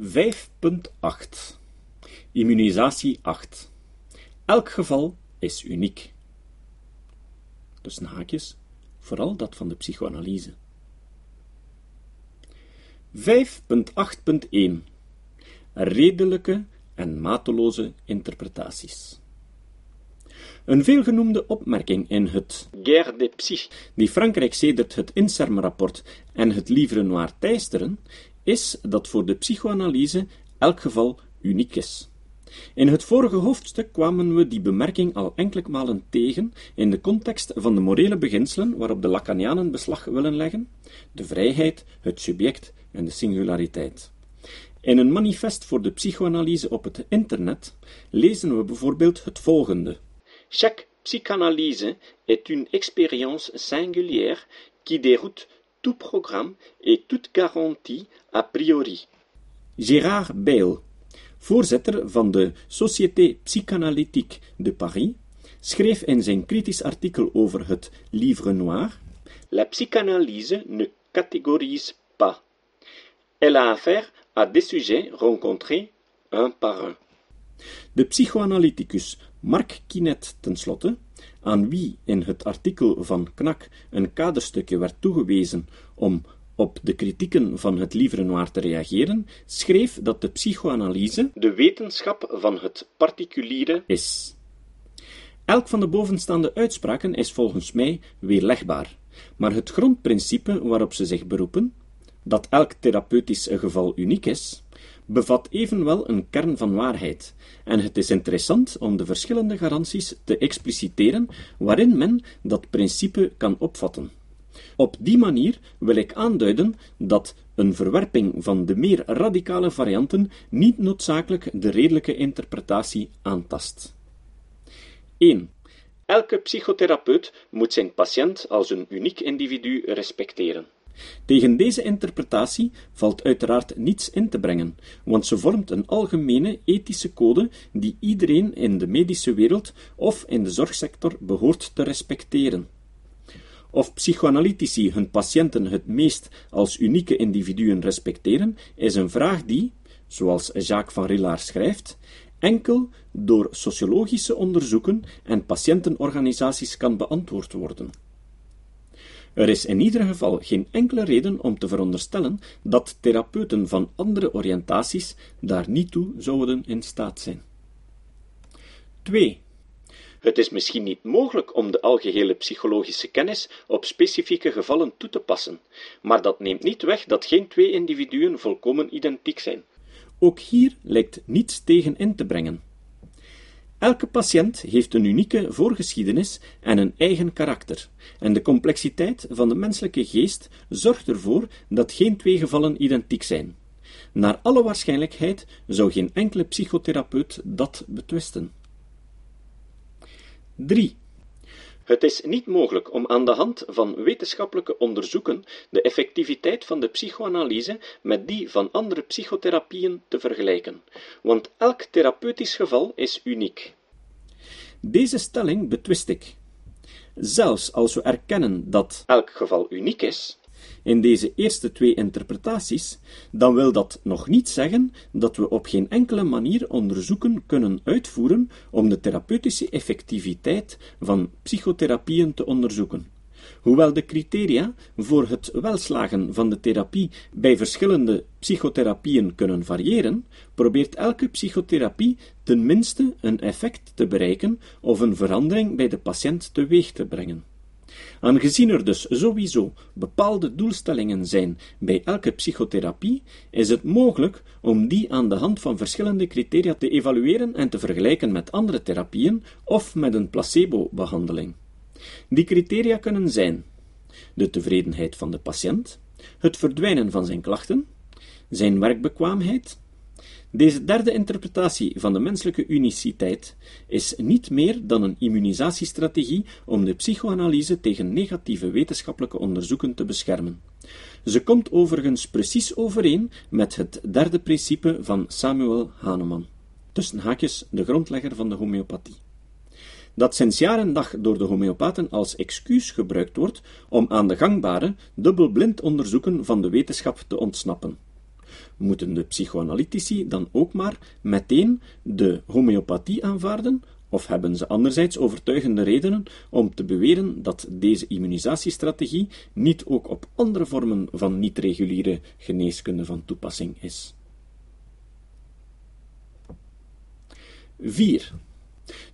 5.8 Immunisatie 8 Elk geval is uniek. Tussen haakjes, vooral dat van de psychoanalyse. 5.8.1 Redelijke en mateloze interpretaties. Een veelgenoemde opmerking in het Guerre des Psyches, die Frankrijk sedert het Inserm-rapport en het Livre Noir teisteren, is dat voor de psychoanalyse elk geval uniek is. In het vorige hoofdstuk kwamen we die bemerking al enkele malen tegen in de context van de morele beginselen waarop de Lacanianen beslag willen leggen: de vrijheid, het subject en de singulariteit. In een manifest voor de psychoanalyse op het internet lezen we bijvoorbeeld het volgende: Chaque psychanalyse est une expérience singulière qui déroute tout programme et toute garantie a priori. Gérard Bayle, voorzitter van de Société Psychanalytique de Paris, schreef in zijn kritisch artikel over het Livre Noir La psychanalyse ne catégorise pas. Elle a affaire à des sujets rencontrés un par un. De psychoanalyticus Marc Quinet tenslotte, aan wie in het artikel van Knak een kaderstukje werd toegewezen om op de kritieken van het Livre Noir te reageren, schreef dat de psychoanalyse de wetenschap van het particuliere is. Elk van de bovenstaande uitspraken is volgens mij weerlegbaar, maar het grondprincipe waarop ze zich beroepen, dat elk therapeutisch geval uniek is, bevat evenwel een kern van waarheid, en het is interessant om de verschillende garanties te expliciteren waarin men dat principe kan opvatten. Op die manier wil ik aanduiden dat een verwerping van de meer radicale varianten niet noodzakelijk de redelijke interpretatie aantast. 1. Elke psychotherapeut moet zijn patiënt als een uniek individu respecteren. Tegen deze interpretatie valt uiteraard niets in te brengen, want ze vormt een algemene ethische code die iedereen in de medische wereld of in de zorgsector behoort te respecteren. Of psychoanalytici hun patiënten het meest als unieke individuen respecteren, is een vraag die, zoals Jacques van Rillard schrijft, enkel door sociologische onderzoeken en patiëntenorganisaties kan beantwoord worden. Er is in ieder geval geen enkele reden om te veronderstellen dat therapeuten van andere oriëntaties daar niet toe zouden in staat zijn. 2. Het is misschien niet mogelijk om de algehele psychologische kennis op specifieke gevallen toe te passen, maar dat neemt niet weg dat geen twee individuen volkomen identiek zijn. Ook hier lijkt niets tegen in te brengen. Elke patiënt heeft een unieke voorgeschiedenis en een eigen karakter, en de complexiteit van de menselijke geest zorgt ervoor dat geen twee gevallen identiek zijn. Naar alle waarschijnlijkheid zou geen enkele psychotherapeut dat betwisten. 3. Het is niet mogelijk om aan de hand van wetenschappelijke onderzoeken de effectiviteit van de psychoanalyse met die van andere psychotherapieën te vergelijken, want elk therapeutisch geval is uniek. Deze stelling betwist ik. Zelfs als we erkennen dat elk geval uniek is, in deze eerste twee interpretaties, dan wil dat nog niet zeggen dat we op geen enkele manier onderzoeken kunnen uitvoeren om de therapeutische effectiviteit van psychotherapieën te onderzoeken. Hoewel de criteria voor het welslagen van de therapie bij verschillende psychotherapieën kunnen variëren, probeert elke psychotherapie ten minste een effect te bereiken of een verandering bij de patiënt teweeg te brengen. Aangezien er dus sowieso bepaalde doelstellingen zijn bij elke psychotherapie, is het mogelijk om die aan de hand van verschillende criteria te evalueren en te vergelijken met andere therapieën of met een placebo-behandeling. Die criteria kunnen zijn de tevredenheid van de patiënt, het verdwijnen van zijn klachten, zijn werkbekwaamheid, deze derde interpretatie van de menselijke uniciteit is niet meer dan een immunisatiestrategie om de psychoanalyse tegen negatieve wetenschappelijke onderzoeken te beschermen. Ze komt overigens precies overeen met het derde principe van Samuel Hahnemann, tussen haakjes de grondlegger van de homeopathie dat sinds jaar en dag door de homeopaten als excuus gebruikt wordt om aan de gangbare, dubbelblind onderzoeken van de wetenschap te ontsnappen. Moeten de psychoanalytici dan ook maar meteen de homeopathie aanvaarden, of hebben ze anderzijds overtuigende redenen om te beweren dat deze immunisatiestrategie niet ook op andere vormen van niet-reguliere geneeskunde van toepassing is? 4.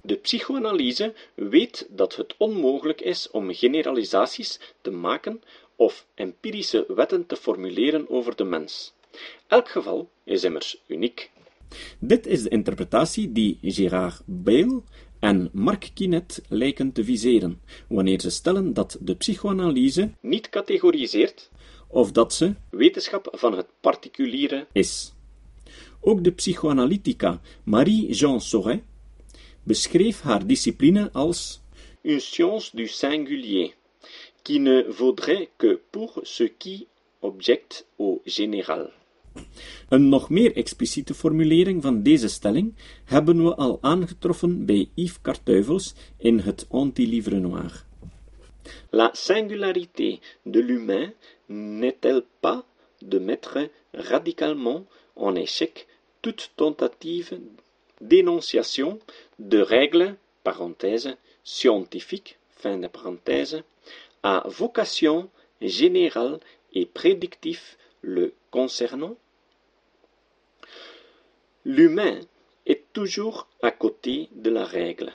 De psychoanalyse weet dat het onmogelijk is om generalisaties te maken of empirische wetten te formuleren over de mens. Elk geval is immers uniek. Dit is de interpretatie die Gérard Bayle en Marc Quinet lijken te viseren, wanneer ze stellen dat de psychoanalyse niet categoriseert of dat ze wetenschap van het particuliere is. Ook de psychoanalytica Marie-Jean Sauret beschreef haar discipline als une science du singulier, qui ne vaudrait que pour ce qui objecte au général. Een nog meer expliciete formulering van deze stelling hebben we al aangetroffen bij Yves Cartuivels in het Anti-Livre Noir. La singularité de l'humain n'est-elle pas de mettre radicalement en échec toute tentative d'énonciation de règles parenthèse, scientifiques fin de parenthèse, à vocation générale et prédictif le concernant? L'humain est toujours à côté de la règle.